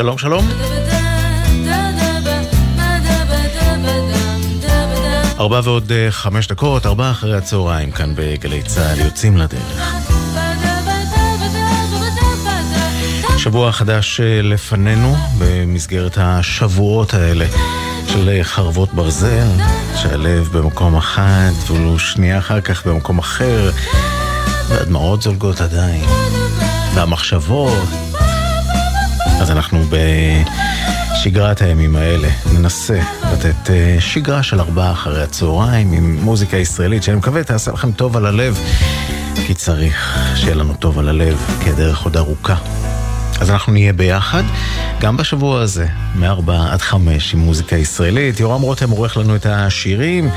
שלום שלום. ארבע ועוד אה, חמש דקות, ארבע אחרי הצהריים כאן בגלי צה"ל, יוצאים לדרך. שבוע חדש אה, לפנינו במסגרת השבועות האלה של חרבות ברזל, שהלב במקום אחד, ואילו שנייה אחר כך במקום אחר, והדמעות זולגות עדיין, והמחשבות. אז אנחנו בשגרת הימים האלה ננסה לתת אה, שגרה של ארבעה אחרי הצהריים עם מוזיקה ישראלית שאני מקווה תעשה לכם טוב על הלב כי צריך שיהיה לנו טוב על הלב כי הדרך עוד ארוכה אז אנחנו נהיה ביחד, גם בשבוע הזה, מ-4 עד 5 עם מוזיקה ישראלית. יורם רותם עורך לנו את השירים,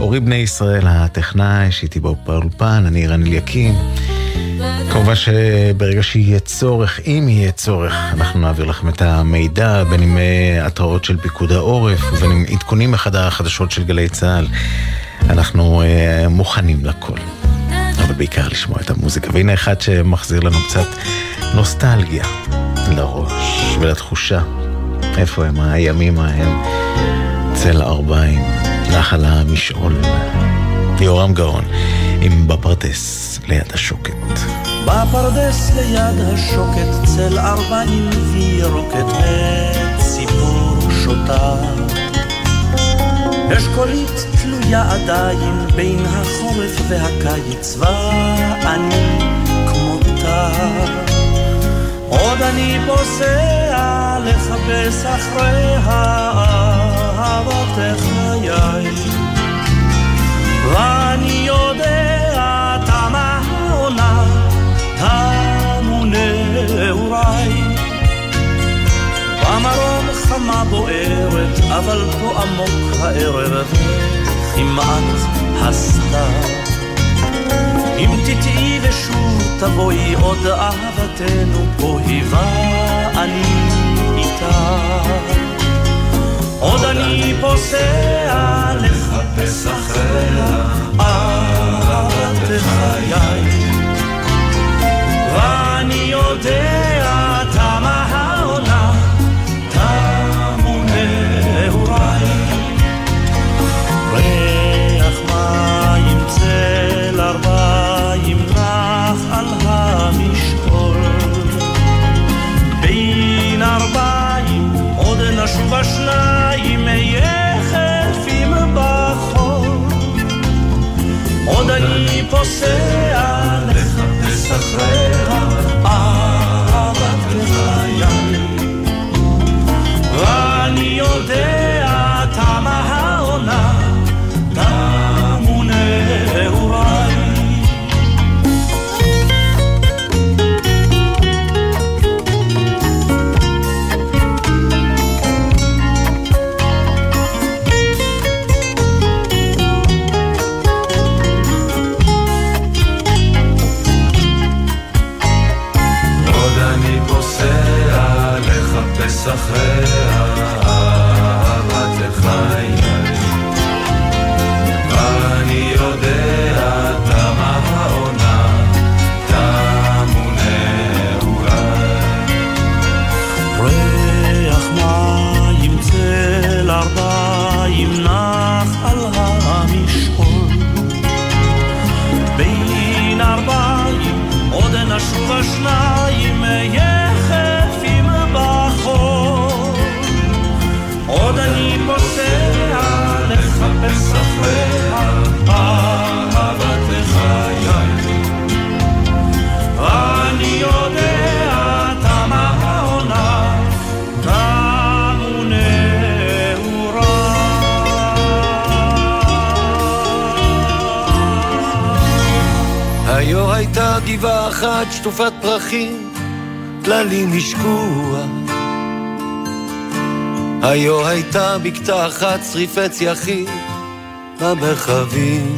אורי בני ישראל הטכנאי, שהייתי באולפן, אני רן אליקים. כמובן שברגע שיהיה צורך, אם יהיה צורך, אנחנו נעביר לכם את המידע, בין אם אה, התראות של פיקוד העורף, ובין אם עדכונים מחדר החדשות של גלי צה"ל. אנחנו uh, מוכנים לכל. אבל בעיקר לשמוע את המוזיקה. והנה אחד שמחזיר לנו קצת נוסטלגיה לראש ולתחושה. איפה הם הימים ההם? צל ארבעים, נחל המשעול. יורם גאון, עם בפרדס ליד השוקת. בפרדס ליד השוקת, צל ארבעים וירוקת, וציפור שותה. אשכולית תלויה עדיין בין החורף והקיץ, ואני כמותה. עוד אני פוסע לחפש אחרי אהבתך חיי. ואני יודע העונה, תמו נעוריי. במרום חמה בוערת, אבל פה עמוק הערב, כמעט הסתר. אם תטעי ושוב תבואי עוד אהבתנו פה היווה אני איתה. עוד אני פוסע לחפש אחריה אהבת חיי. ואני יודע אחת שטופת פרחים, טללים השקוע. היו הייתה בקתה אחת שריפי צייחים במרחבים.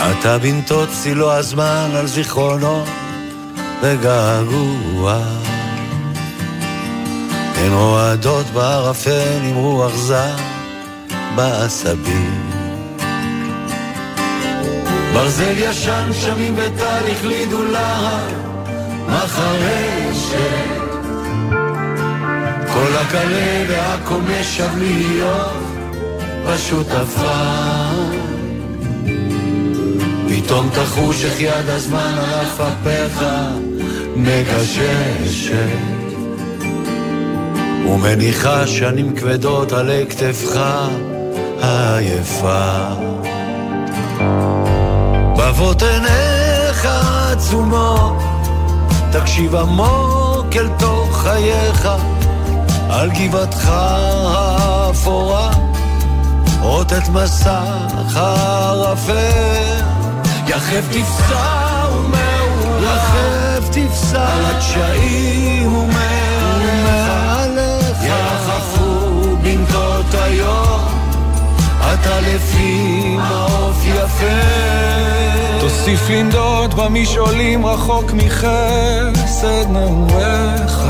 עתה בנתות צילו הזמן על זיכרונו וגעגוע. הן רועדות בערפל עם רוח זר בעשבים. ברזל ישן שמים בתהליך לידולה מחרשת כל הקלה והכל משב בשותפה. פתאום תחוש איך יד הזמן על אף אפיך מגששת ומניחה שנים כבדות עלי כתפך העייפה. בבות עיניך עצומות, תקשיב עמוק אל תוך חייך, על גבעתך האפורה, רוטט מסך הערפל, יחף תפסע ומעורר, יחף תפסע על הדשאים ומעליך, ירחפו בנתות היום, אתה לפי מעוף יפה. תוסיף לנדוד במשעולים רחוק מחסד נעוריך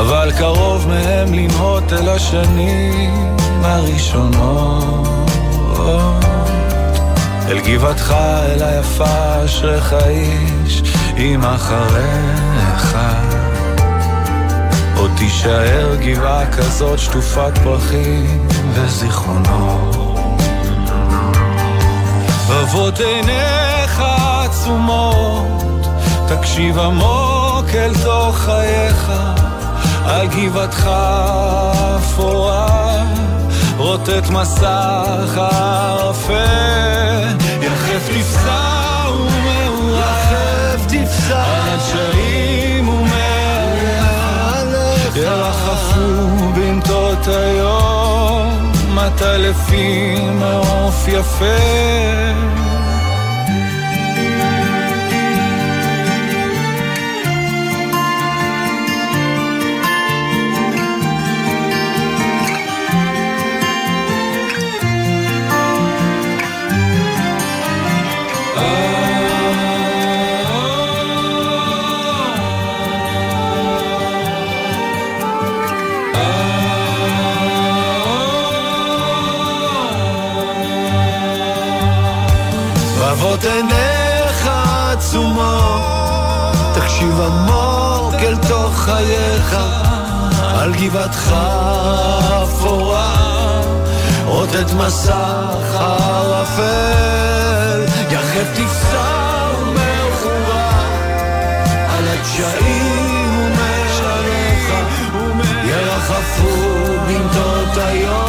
אבל קרוב מהם לנהות אל השנים הראשונות. אל גבעתך, אל היפה, אשריך איש, אם אחריך. עוד תישאר גבעה כזאת שטופת פרחים וזיכרונות. אבות עיניך עצומות, תקשיב עמוק אל תוך חייך, על גבעתך אפורה, רוטט מסך הערפל, יחף תפסע ומעורר, יחף תפסע על הדשאים ומעליך, ירחפו בנתות היום, מטה לפי מעוף יפה. בבות עיניך עצומות, תקשיב עמוק אל תוך חייך, על גבעתך אפורה, רוטט מסך הערפל, יחף תפסע ומאוחרה, על הדשאים ומעליך, ירחפו בנתות היום.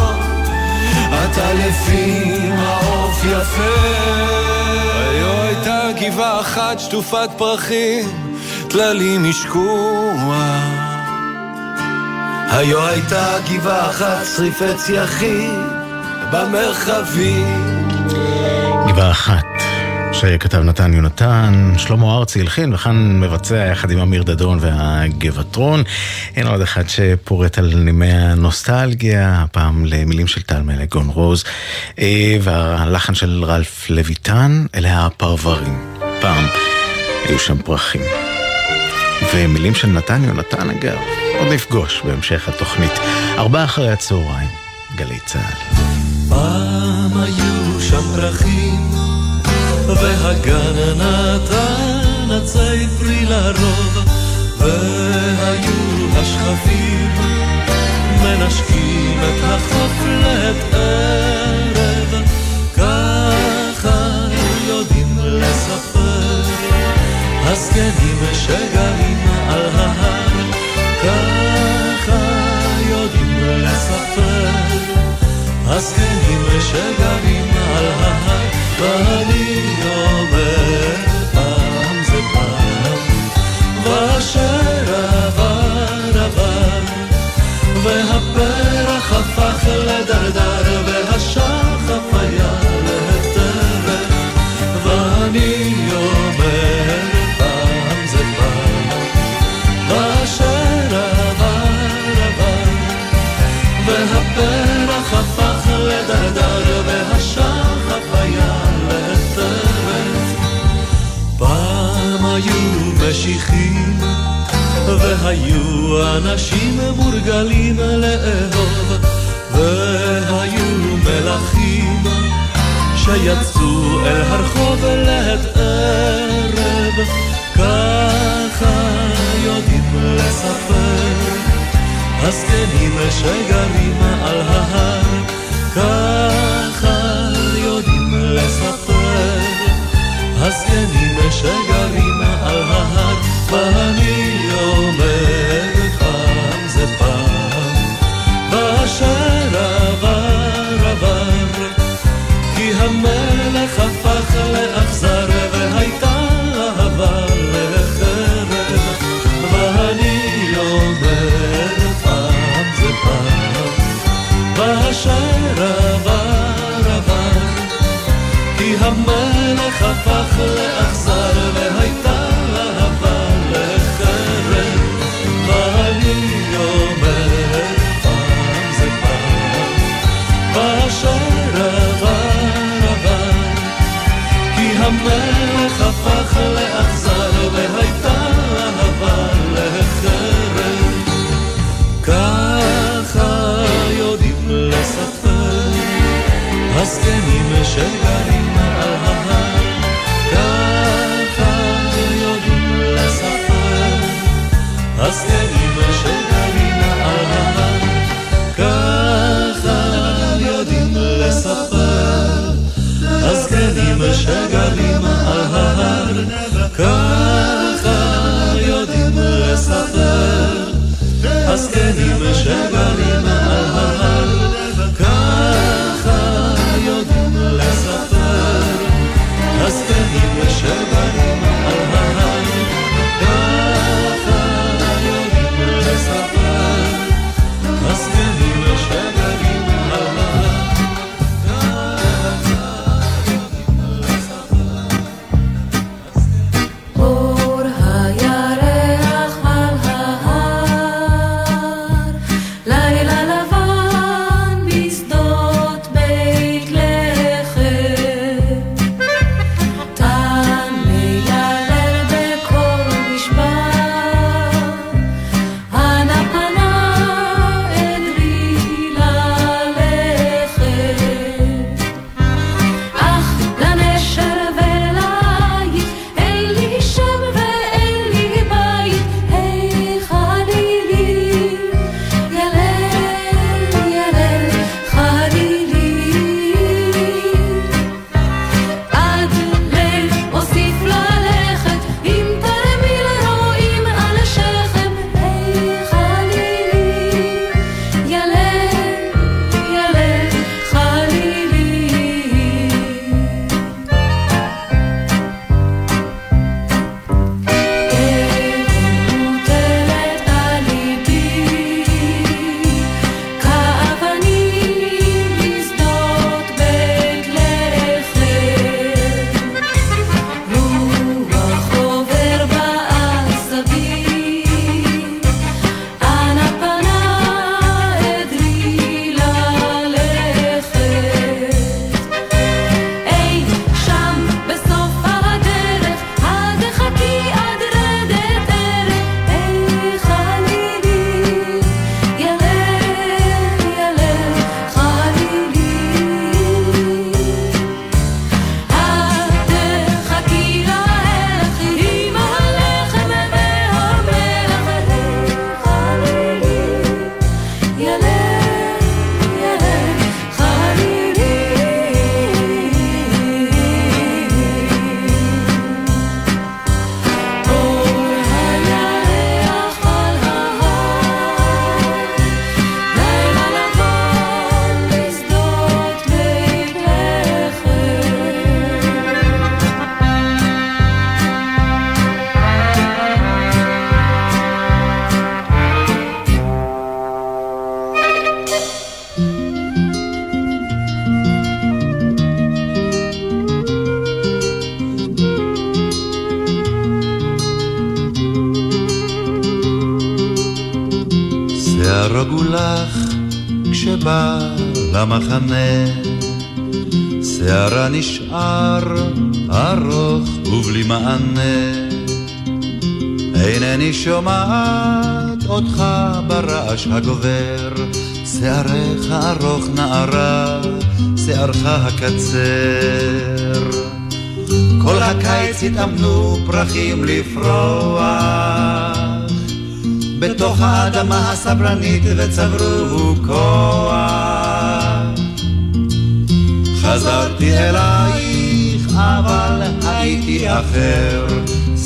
אתה לפי מעוף יפה. היו הייתה גבעה אחת שטופת פרחים, טללים השקוע. היו הייתה גבעה אחת שריפי צייחים במרחבים. גבעה אחת שכתב נתן יונתן, שלמה ארצי הלחין וכאן מבצע יחד עם אמיר דדון והגבעטרון. הנה עוד אחד שפורט על נימי הנוסטלגיה, הפעם למילים של טל מלגון רוז, אה, והלחן של רלף לויטן, אלה הפרברים. פעם היו שם פרחים. ומילים של נתן יונתן אגב, עוד נפגוש בהמשך התוכנית. ארבעה אחרי הצהריים, גלי צה"ל. פעם היו שם פרחים והגן נתן עצי פרי לרוב, והיו השכפים מנשקים את היו אנשים מורגלים לאהוב, והיו מלכים שיצאו אל הרחוב לעת ערב, ככה יודעים לספר הזקנים שגרים על ההר, ככה יודעים לספר הזקנים שגרים המחנה, שערה נשאר ארוך ובלי מענה. אינני שומעת אותך ברעש הגובר, שעריך ארוך נערה, שערך הקצר. כל הקיץ התאמנו פרחים לפרוח, בתוך האדמה הסברנית וצברו כוח. חזרתי אלייך, אבל הייתי אחר.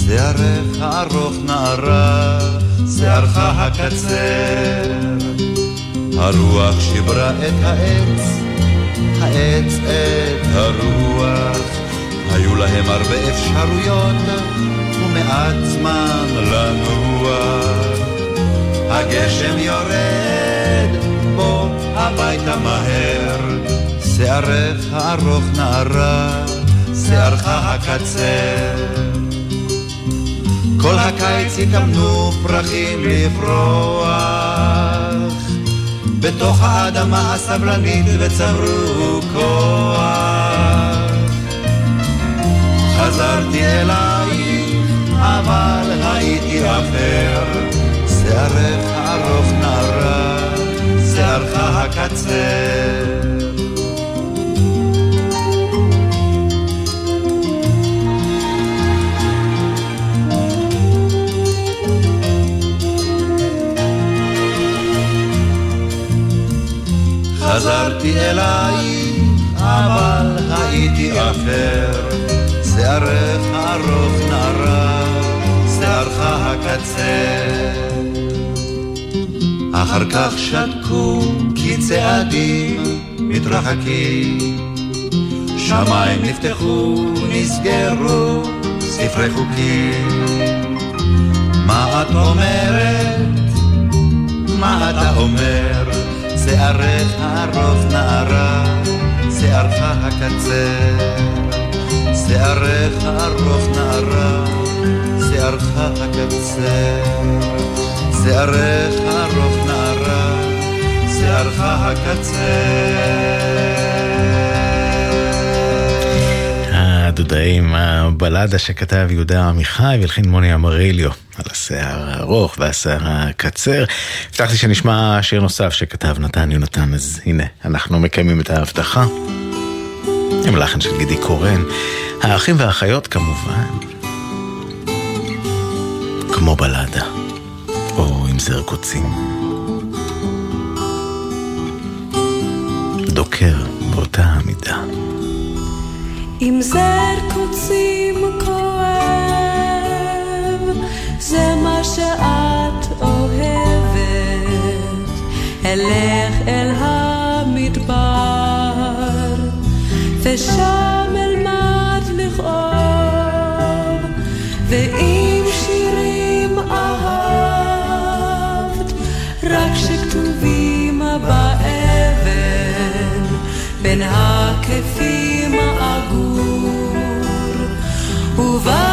שערך הארוך נערה, שערך הקצר. הרוח שיברה את העץ, העץ את הרוח. היו להם הרבה אפשרויות ומעט זמן לנוח. הגשם יורד, בוא הביתה מהר. שערך הארוך נערה, שערך הקצר. כל הקיץ התאמנו פרחים לפרוח, בתוך האדמה הסבלנית וצברו כוח. חזרתי אלייך, אבל הייתי אחר, שערך הארוך נערה, שערך הקצר. חזרתי אלייך, אבל הייתי אחר, שערך ארוך נערה, שערך הקצר. אחר כך שתקו כי צעדים מתרחקים, שמיים נפתחו, נסגרו ספרי חוקים. מה את אומרת? מה אתה אומר? שערך ארוך נערה, שערך הקצר. שערך ארוך נערה, שערך הקצר. שערך ארוך נערה, שערך הקצר. הדודאים, הבלדה שכתב יהודה עמיחי והלחין מוני אמריליו על השיער הארוך והשיער הקצר. הבטחתי שנשמע שיר נוסף שכתב נתן יונתן, אז הנה, אנחנו מקיימים את ההבטחה. עם לחן של גידי קורן. האחים והאחיות כמובן. כמו בלדה, או עם זר קוצים. דוקר באותה המידה. אם זר קוצים כואב, זה מה שאת אוהבת. אלך אל המדבר, ושם אלמד over.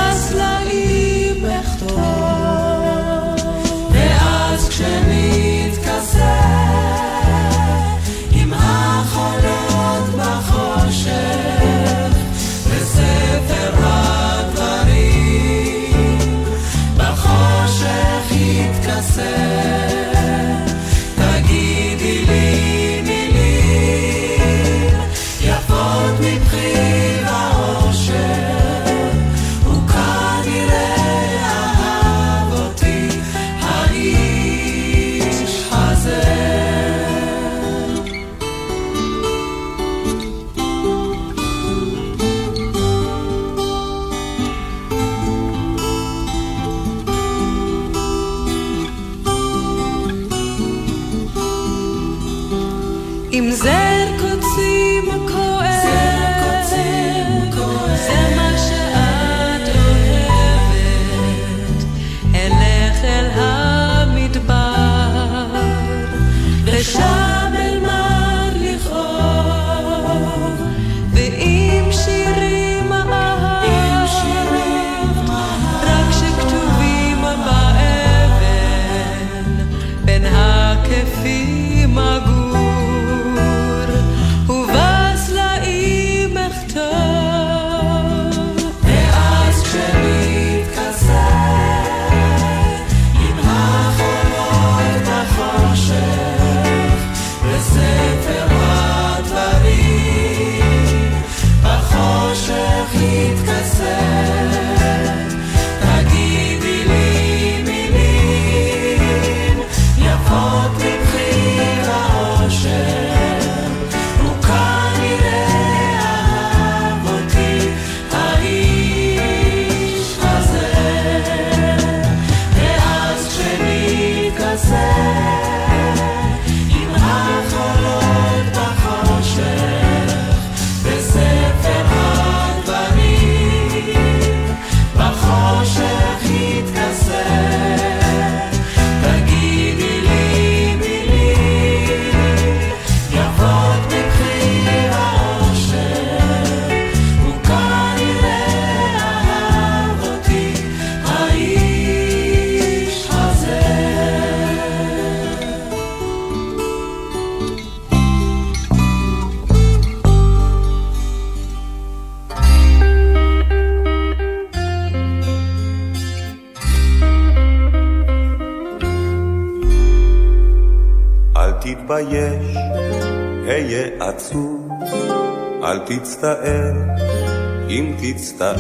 אם תצטער,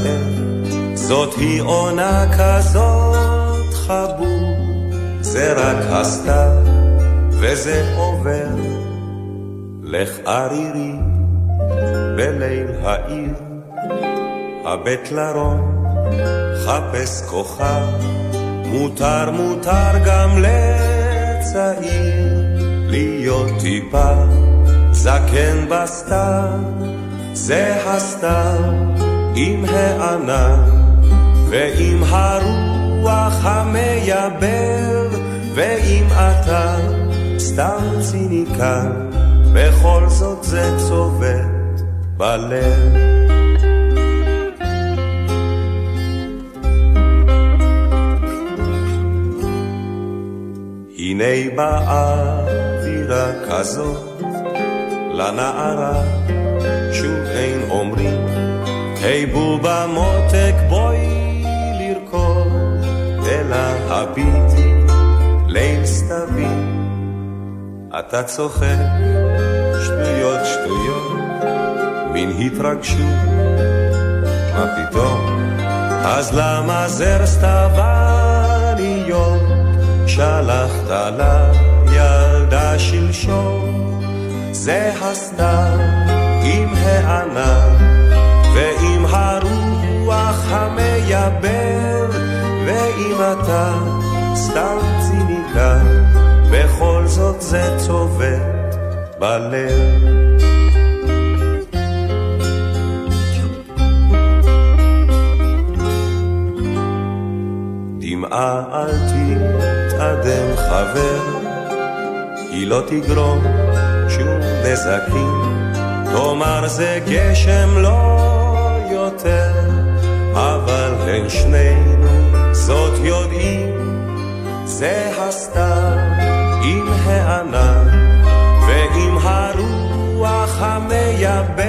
זאת היא עונה כזאת חבוב, זה רק הסתיו, וזה עובר. לך ערירי בליל העיר, הבט לרום, חפש כוכב, מותר מותר גם לצעיר להיות טיפה. זקן בסתיו, זה הסתיו עם הענן ועם הרוח המייבר, ואם אתה סתם ציניקן, בכל זאת זה צובט בלב. הנה באה אווירה כזאת לנערה, היי בובה מותק בואי לרקוד, אלא הביטי ליל סתווי. אתה צוחק, שטויות שטויות, מין התרגשות, מה פתאום? אז למה זר סתווניות שלחת לה ילדה שלשום? זה הסתיו עם ועם הרוח המייבר, ואם אתה סתם ציניקן בכל זאת זה צובט בלב. דמעה אל תתאדם חבר, היא לא תגרום שום נזקים, תאמר זה גשם לא יותר, אבל בין שנינו זאת יודעים, זה הסתיו עם הענן ועם הרוח המייבר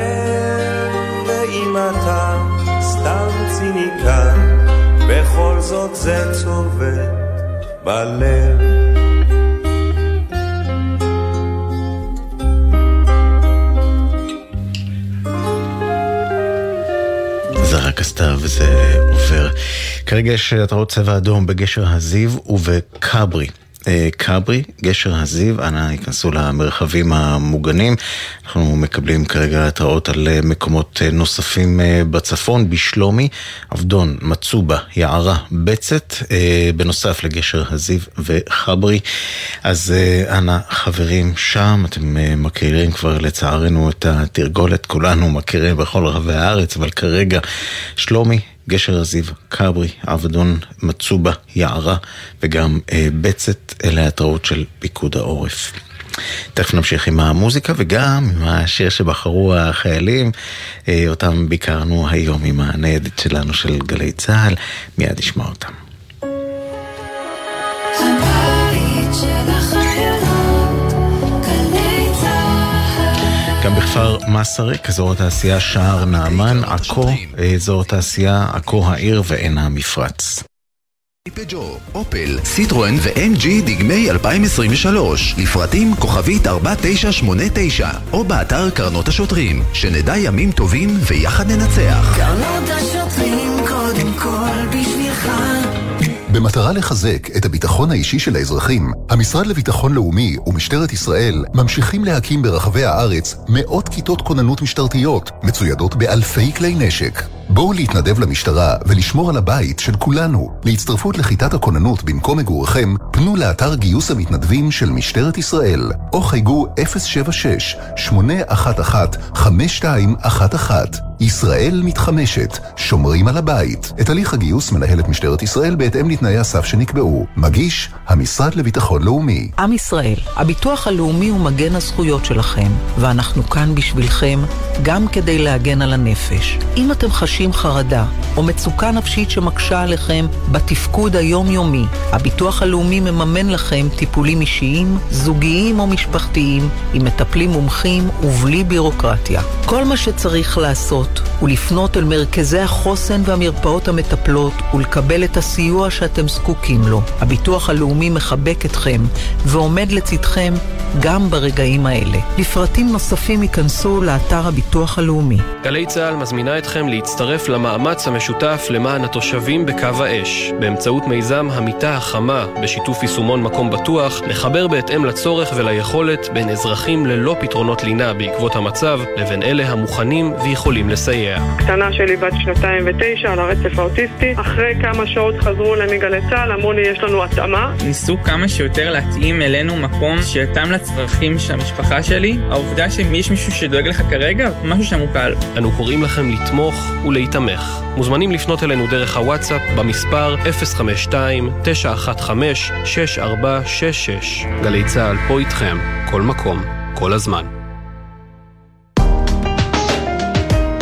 ואם אתה סתם ציניקן. בכל זאת זה צובט בלב רק הסתיו וזה עובר. כרגע יש התראות צבע אדום בגשר הזיו ובכברי. אה, כברי, גשר הזיו, אנא ייכנסו למרחבים המוגנים. אנחנו מקבלים כרגע התראות על אה, מקומות אה, נוספים בצפון, בשלומי, עבדון, מצובה, יערה, בצת, בנוסף לגשר הזיו וחברי. אז אנא חברים שם, אתם מכירים כבר לצערנו את התרגולת, כולנו מכירים בכל רחבי הארץ, אבל כרגע שלומי, גשר הזיו, כברי, עבדון, מצובה, יערה וגם אה, בצת, אלה התראות של פיקוד העורף. תכף נמשיך עם המוזיקה וגם עם השיר שבחרו החיילים, אה, אותם ביקרנו היום עם הניידת שלנו של גלי צה"ל, מיד נשמע אותם. גם בכפר מסריק, אזור התעשייה שער נעמן, עכו, אזור התעשייה עכו העיר ועין המפרץ. פג'ו, אופל, סיטרואן ו-MG דגמי 2023 לפרטים כוכבית 4989 או באתר קרנות השוטרים. שנדע ימים טובים ויחד ננצח. קרנות השוטרים קודם כל בשבילך. במטרה לחזק את הביטחון האישי של האזרחים, המשרד לביטחון לאומי ומשטרת ישראל ממשיכים להקים ברחבי הארץ מאות כיתות כוננות משטרתיות, מצוידות באלפי כלי נשק. בואו להתנדב למשטרה ולשמור על הבית של כולנו. להצטרפות לכיתת הכוננות במקום מגוריכם, פנו לאתר גיוס המתנדבים של משטרת ישראל, או חייגו 076-811-5211. ישראל מתחמשת, שומרים על הבית. את הליך הגיוס מנהלת משטרת ישראל בהתאם לתנאי הסף שנקבעו. מגיש, המשרד לביטחון לאומי. עם ישראל, הביטוח הלאומי הוא מגן הזכויות שלכם, ואנחנו כאן בשבילכם, גם כדי להגן על הנפש. אם אתם חשים חרדה או מצוקה נפשית שמקשה עליכם בתפקוד היומיומי, הביטוח הלאומי מממן לכם טיפולים אישיים, זוגיים או משפחתיים, עם מטפלים מומחים ובלי בירוקרטיה. כל מה שצריך לעשות ולפנות אל מרכזי החוסן והמרפאות המטפלות ולקבל את הסיוע שאתם זקוקים לו. הביטוח הלאומי מחבק אתכם ועומד לצדכם גם ברגעים האלה. לפרטים נוספים ייכנסו לאתר הביטוח הלאומי. גלי צה"ל מזמינה אתכם להצטרף למאמץ המשותף למען התושבים בקו האש, באמצעות מיזם המיטה החמה, בשיתוף יישומון מקום בטוח, לחבר בהתאם לצורך וליכולת בין אזרחים ללא פתרונות לינה בעקבות המצב, לבין אלה המוכנים ויכולים לסייע. קטנה שלי בת שנתיים ותשע על הרצף האוטיסטי, אחרי כמה שעות חזרו אליי מגלי צה"ל, אמרו לי יש לנו התאמה. ניסו כמה שיותר להתאים אלינו מקום שיתאם לצרכים של המשפחה שלי. העובדה שיש מישהו שדואג לך כרגע, משהו שם הוא קל. אנו קוראים לכם לתמוך ולהיתמך. מוזמנים לפנות אלינו דרך הוואטסאפ במספר 052-915-6466. גלי צה"ל פה איתכם, כל מקום, כל הזמן.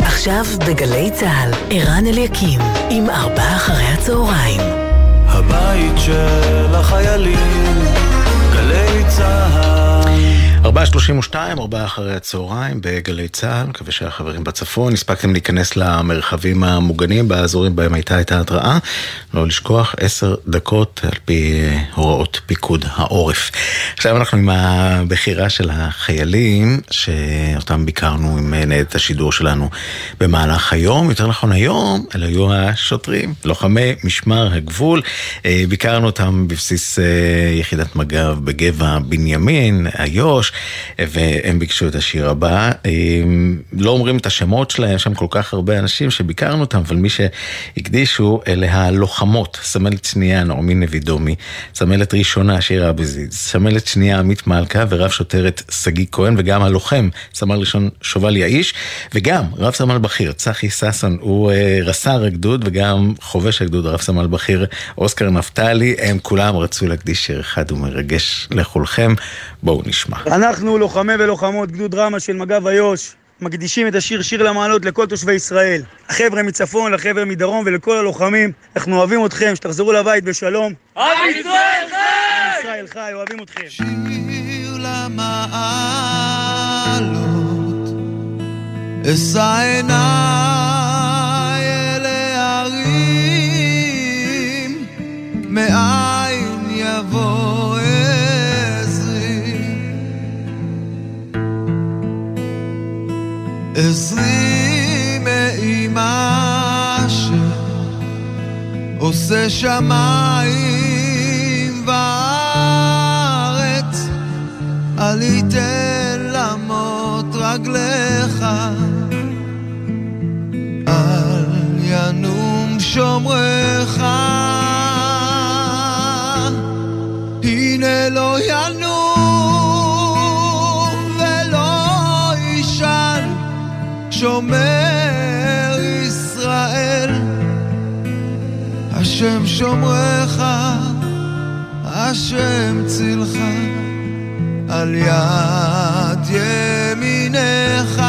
עכשיו בגלי צה"ל, ערן אליקים, עם ארבעה אחרי הצהריים. הבית של החיילים, גלי צה"ל 4.32, 4 אחרי הצהריים בגלי צה"ל, מקווה שהחברים בצפון הספקתם להיכנס למרחבים המוגנים באזורים בהם הייתה את ההתראה. לא לשכוח, 10 דקות על פי הוראות פיקוד העורף. עכשיו אנחנו עם הבחירה של החיילים, שאותם ביקרנו עם ניידת השידור שלנו במהלך היום. יותר נכון היום, אלה היו השוטרים, לוחמי משמר הגבול. ביקרנו אותם בבסיס יחידת מג"ב בגבע בנימין, איו"ש. והם ביקשו את השיר הבא. לא אומרים את השמות שלהם, יש שם כל כך הרבה אנשים שביקרנו אותם, אבל מי שהקדישו אלה הלוחמות, סמלת שנייה נעמי נבידומי, סמלת ראשונה שירה אבזיז, סמלת שנייה עמית מלכה ורב שוטרת שגיא כהן, וגם הלוחם, סמל ראשון שובל יאיש, וגם רב סמל בכיר צחי ששון, הוא רס"ר הגדוד וגם חובש הגדוד, רב סמל בכיר אוסקר נפתלי, הם כולם רצו להקדיש שיר אחד ומרגש לכולכם. בואו נשמע. אנחנו לוחמי ולוחמות גדוד רמה של מג"ב איו"ש מקדישים את השיר שיר למעלות לכל תושבי ישראל. החבר'ה מצפון, לחבר'ה מדרום ולכל הלוחמים. אנחנו אוהבים אתכם, שתחזרו לבית בשלום. עם ישראל חי! ישראל חי, אוהבים אתכם. שיר למעלות, אשא עיניי אל ההרים, מאין עזרי מאימה שעושה שמיים וארץ, אל יתן למות רגליך, אל ינום שומרך, הנה לא ינום שומר ישראל, השם שומרך, השם צילך, על יד ימינך.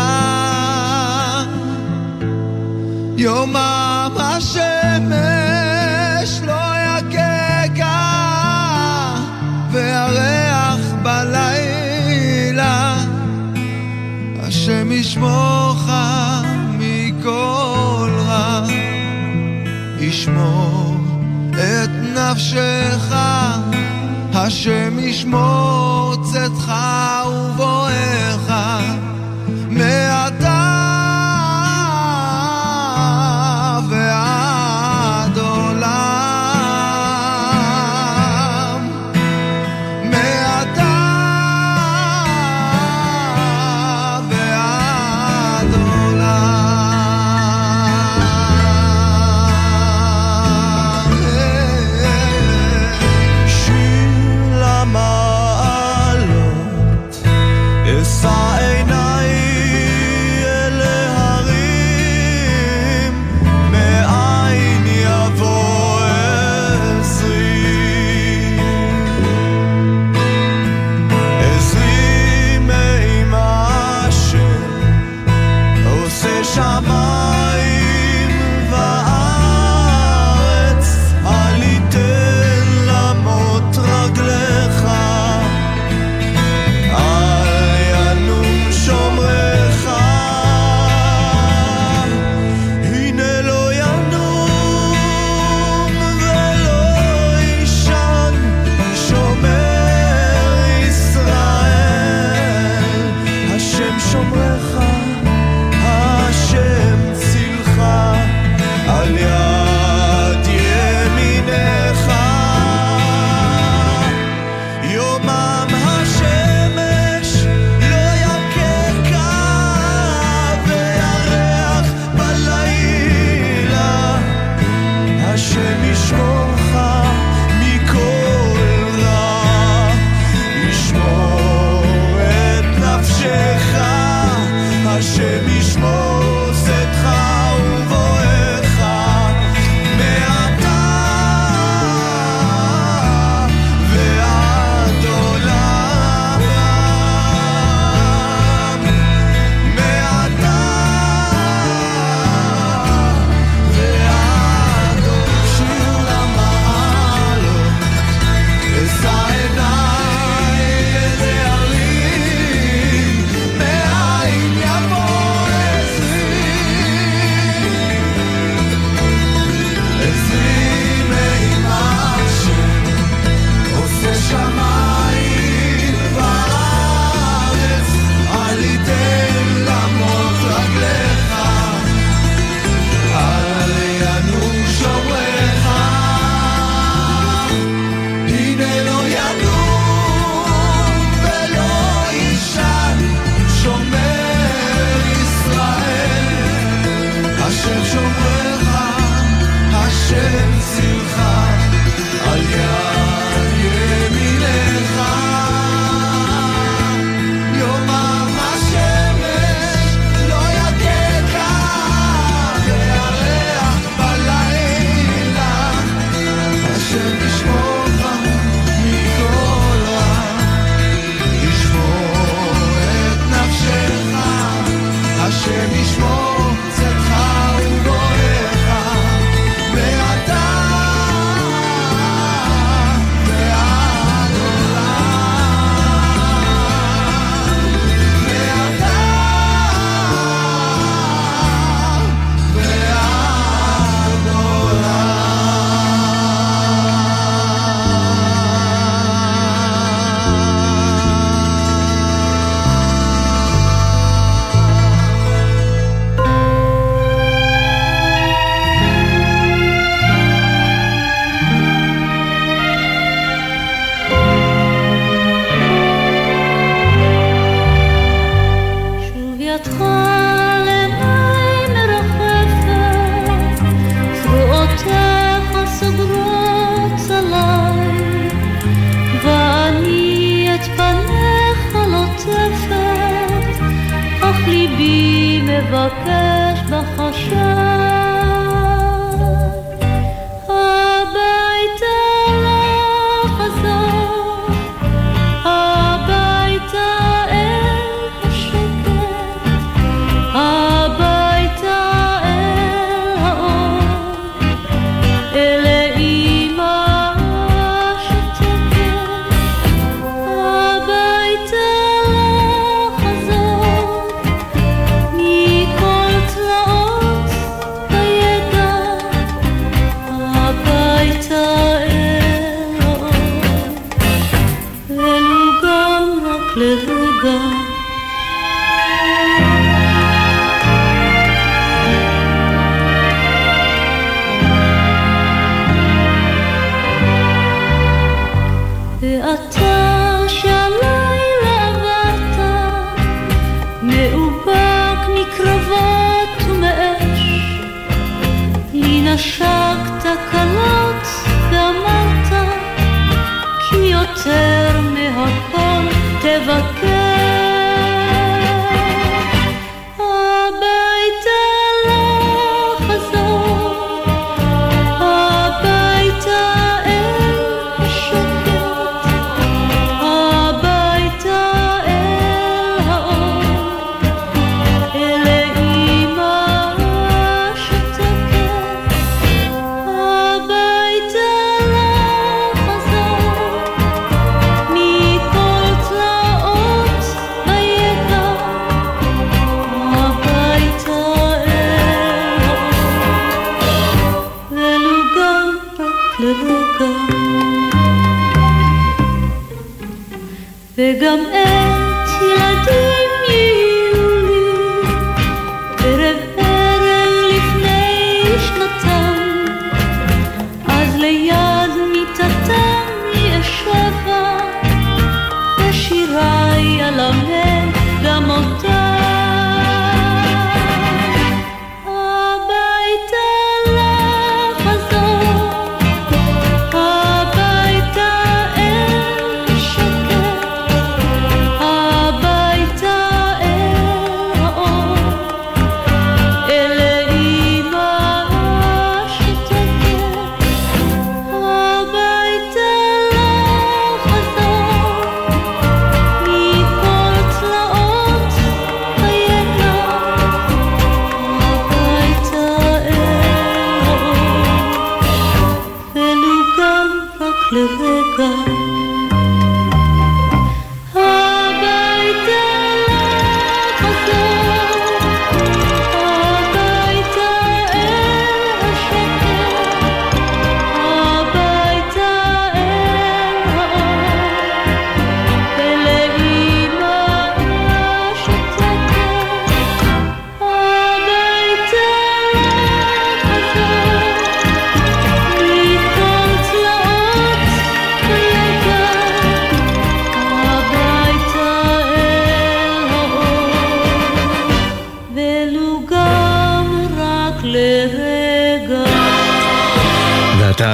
יומם השמש לא יככה, השם ישמורך מכל רע, ישמור את נפשך, השם ישמור צאתך ובואך,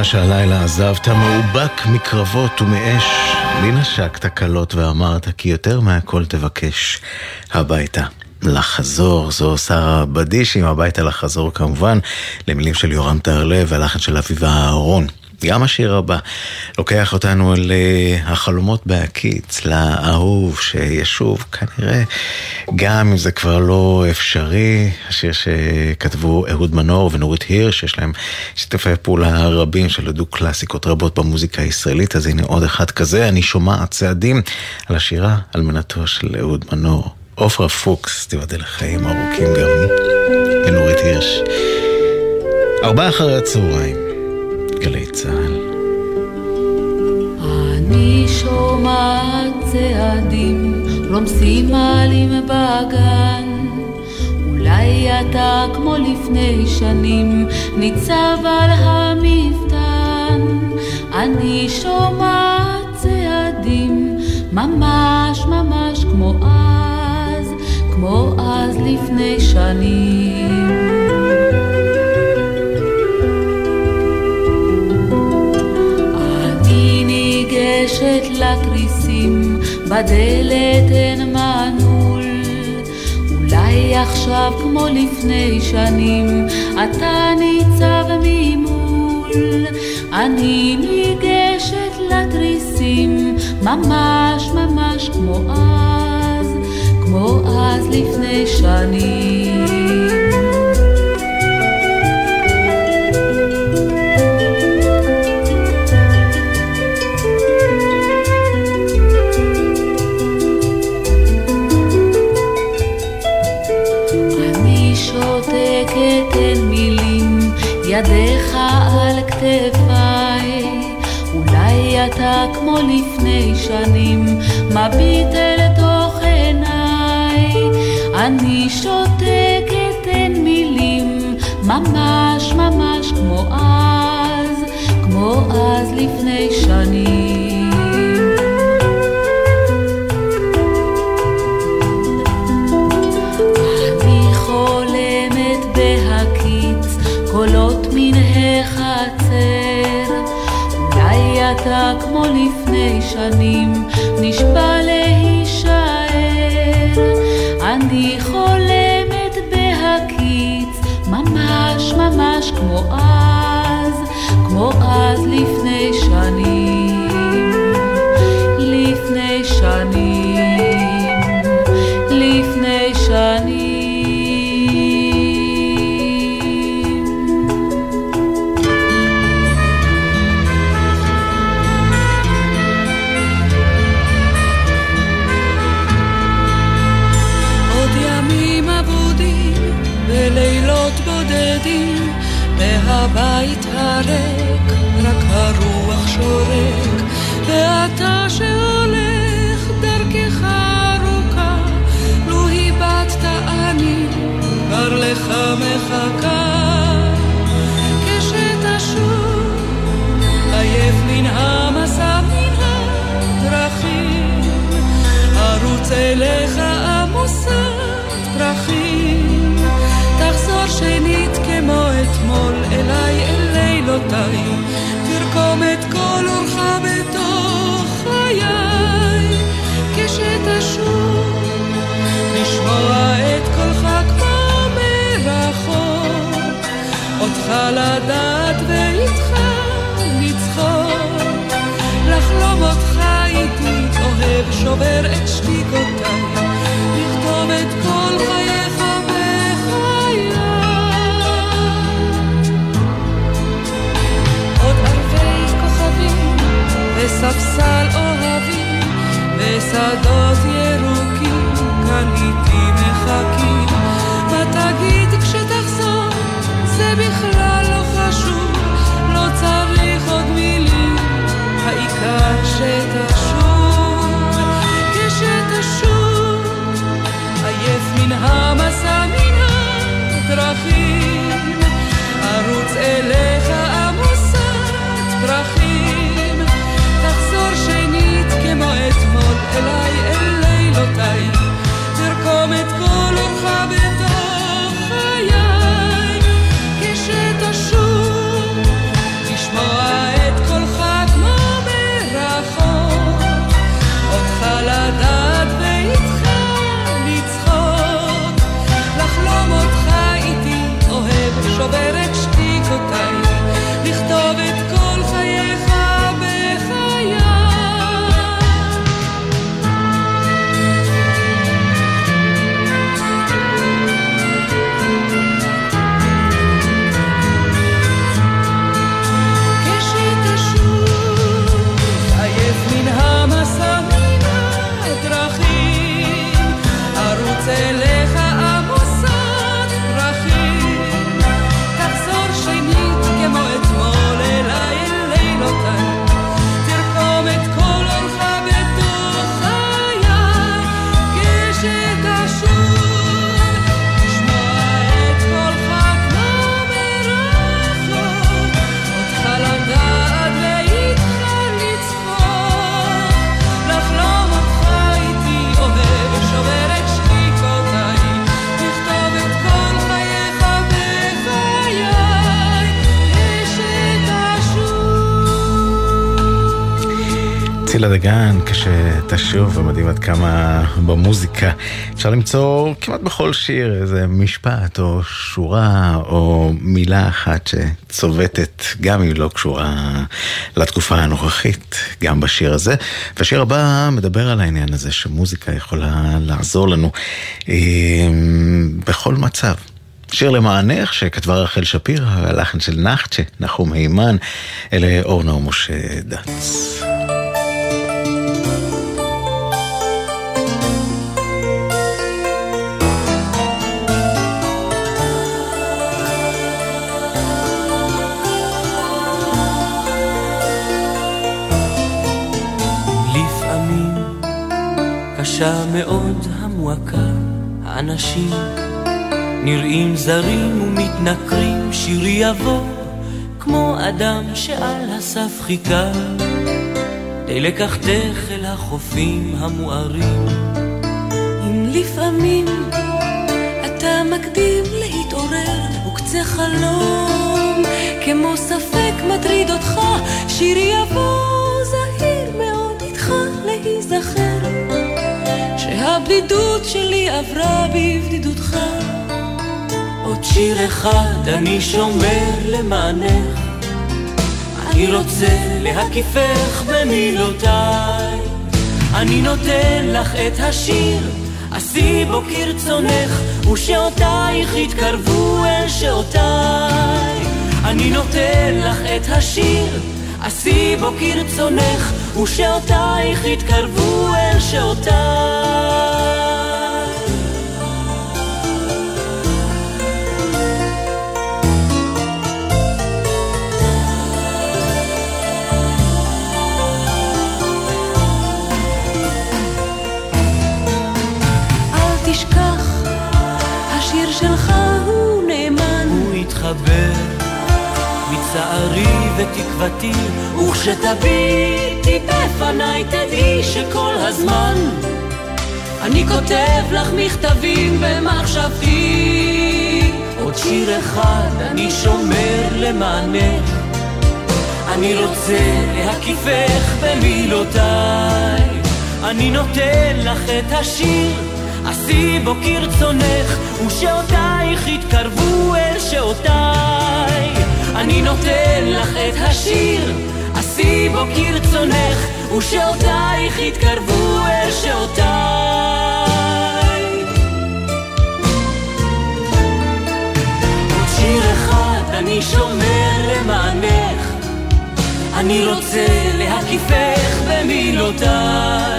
שהלילה עזבת מאובק מקרבות ומאש, לי נשקת קלות ואמרת כי יותר מהכל תבקש הביתה. לחזור, זו שרה בדישים, הביתה לחזור כמובן, למילים של יורם טהרלב והלחן של אביבה אהרון. גם השיר הבא לוקח אותנו אל אה, בהקיץ, לאהוב שישוב כנראה, גם אם זה כבר לא אפשרי, השיר שכתבו אהוד מנור ונורית הירש, שיש להם שיתופי פעולה רבים שלדו קלאסיקות רבות במוזיקה הישראלית, אז הנה עוד אחד כזה, אני שומעת צעדים על השירה אלמנתו של אהוד מנור. עופרה פוקס, תיבדל לחיים ארוכים גם ונורית הירש. ארבעה אחרי הצהריים. גלי צה"ל. אני שומעת צעדים רומסים עלים בגן. אולי אתה כמו לפני שנים ניצב על המפתן. אני שומעת צעדים ממש ממש כמו אז כמו אז לפני שנים בדלת אין מנעול. אולי עכשיו כמו לפני שנים, אתה ניצב ממול. אני ניגשת לתריסים, ממש ממש כמו אז, כמו אז לפני שנים. ידיך על כתפיי, אולי אתה כמו לפני שנים, מביט אל תוך עיניי. אני שותקת אין מילים, ממש ממש כמו אז, כמו אז לפני שנים. כמו לפני שנים, צילה דגן, כשתשוב, ומדהים עד כמה במוזיקה אפשר למצוא כמעט בכל שיר איזה משפט או שורה או מילה אחת שצובטת, גם אם לא קשורה לתקופה הנוכחית, גם בשיר הזה. והשיר הבא מדבר על העניין הזה שמוזיקה יכולה לעזור לנו אה, בכל מצב. שיר למענך שכתבה רחל שפירא, הלחן של נחצ'ה, נחום הימן, אלה אורנה ומשה דץ. קשה מאוד המועקה, האנשים נראים זרים ומתנכרים, שירי יבוא כמו אדם שעל הסף חיכה, די לקחתך אל החופים המוארים. אם לפעמים אתה מקדים להתעורר, וקצה חלום כמו ספק מטריד אותך, שירי יבוא שהבדידות שלי עברה בבדידותך. עוד שיר אחד אני שומר למענך, אני רוצה להקיפך במילותיי, אני נותן לך את השיר, עשי בו כרצונך, ושעותייך יתקרבו אל שעותיי. אני נותן לך את השיר, עשי בו כרצונך, ושעותייך יתקרבו אל שעותיי. מתחבר מצערי ותקוותי, וכשתביטי בפניי תדעי שכל הזמן אני כותב לך מכתבים במחשבתי. עוד שיר אחד אני שומר למענך, אני רוצה להקיפך במילותיי. אני נותן לך את השיר עשי בו כרצונך, ושעותייך יתקרבו אל שעותיי. אני נותן לך את השיר, עשי בו כרצונך, ושעותייך יתקרבו אל שעותיי. עוד שיר אחד אני שומר למענך, אני רוצה להקיפך במילותיי.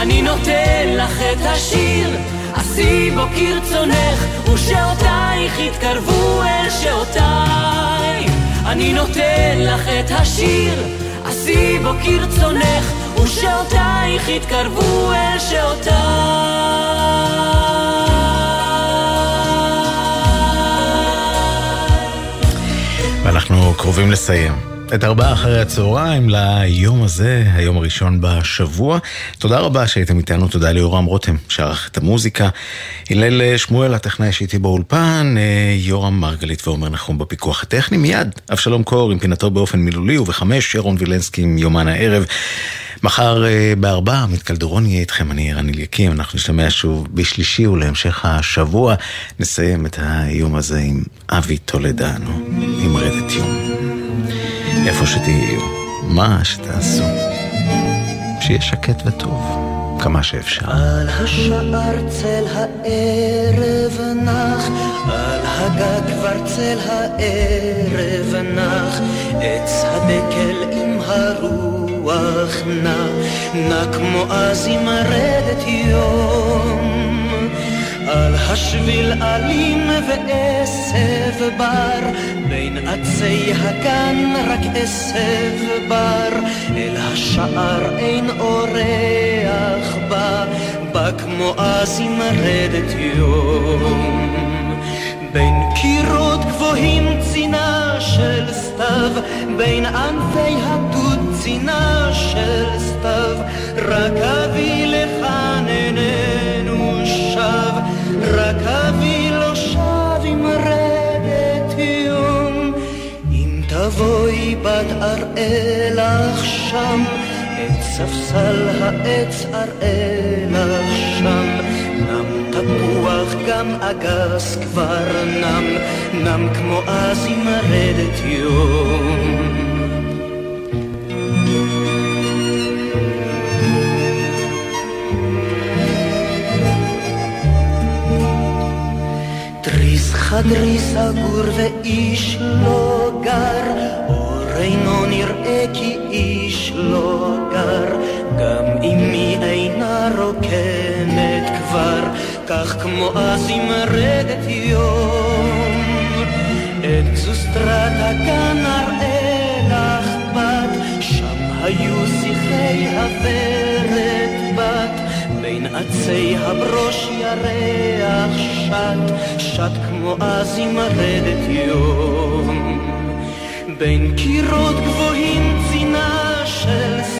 אני נותן לך את השיר, עשי בו כרצונך, ושעותייך יתקרבו אל שעותיי. אני נותן לך את השיר, עשי בו כרצונך, ושעותייך יתקרבו אל שעותיי. ואנחנו קרובים לסיים. את ארבעה אחרי הצהריים ליום הזה, היום הראשון בשבוע. תודה רבה שהייתם איתנו, תודה ליורם רותם, שערך את המוזיקה. הלל שמואל, הטכנאי שהייתי באולפן, אה, יורם מרגלית ועומר נחום בפיקוח הטכני. מיד, אבשלום קור עם פינתו באופן מילולי, ובחמש, שרון וילנסקי עם יומן הערב. מחר אה, בארבע, מתקלדרון יהיה איתכם, אני ערן אליקים, אנחנו נשתמע שוב בשלישי ולהמשך השבוע. נסיים את היום הזה עם אבי טולדנו, עם רדת יום. איפה שתהיו, מה שתעשו, שיהיה שקט וטוב, כמה שאפשר. על השער צל הערב נח, על הגג כבר צל הערב נח, עץ הדקל עם הרוח נע, נע כמו אז עם רדת יום. על השביל אלים ועשב בר, בין עצי הגן רק עשב בר, אל השער אין אורח בא, בא כמו אז עם רדת יום. בין קירות גבוהים צינה של סתיו, בין ענפי הדוד צינה של סתיו, רק אביא לכאן איננו שב. רק אבי תבואי בת אראלך שם, עץ ספסל העץ אראה לך שם, נם תפוח גם אגס כבר נם, נם כמו אז עם רדת יום. תריס חדרי סגור ואיש לא גר, אינו נראה כי איש לא גר, גם אמי אינה רוקמת כבר, כך כמו אז עם רדת יום. את גזוסטרת הגן אראה לך בת, שם היו שיחי הוורת בת. בין עצי הברוש ירח שט, שט כמו אז עם רדת יום. Բենքի ռոտ գոհին զինաշել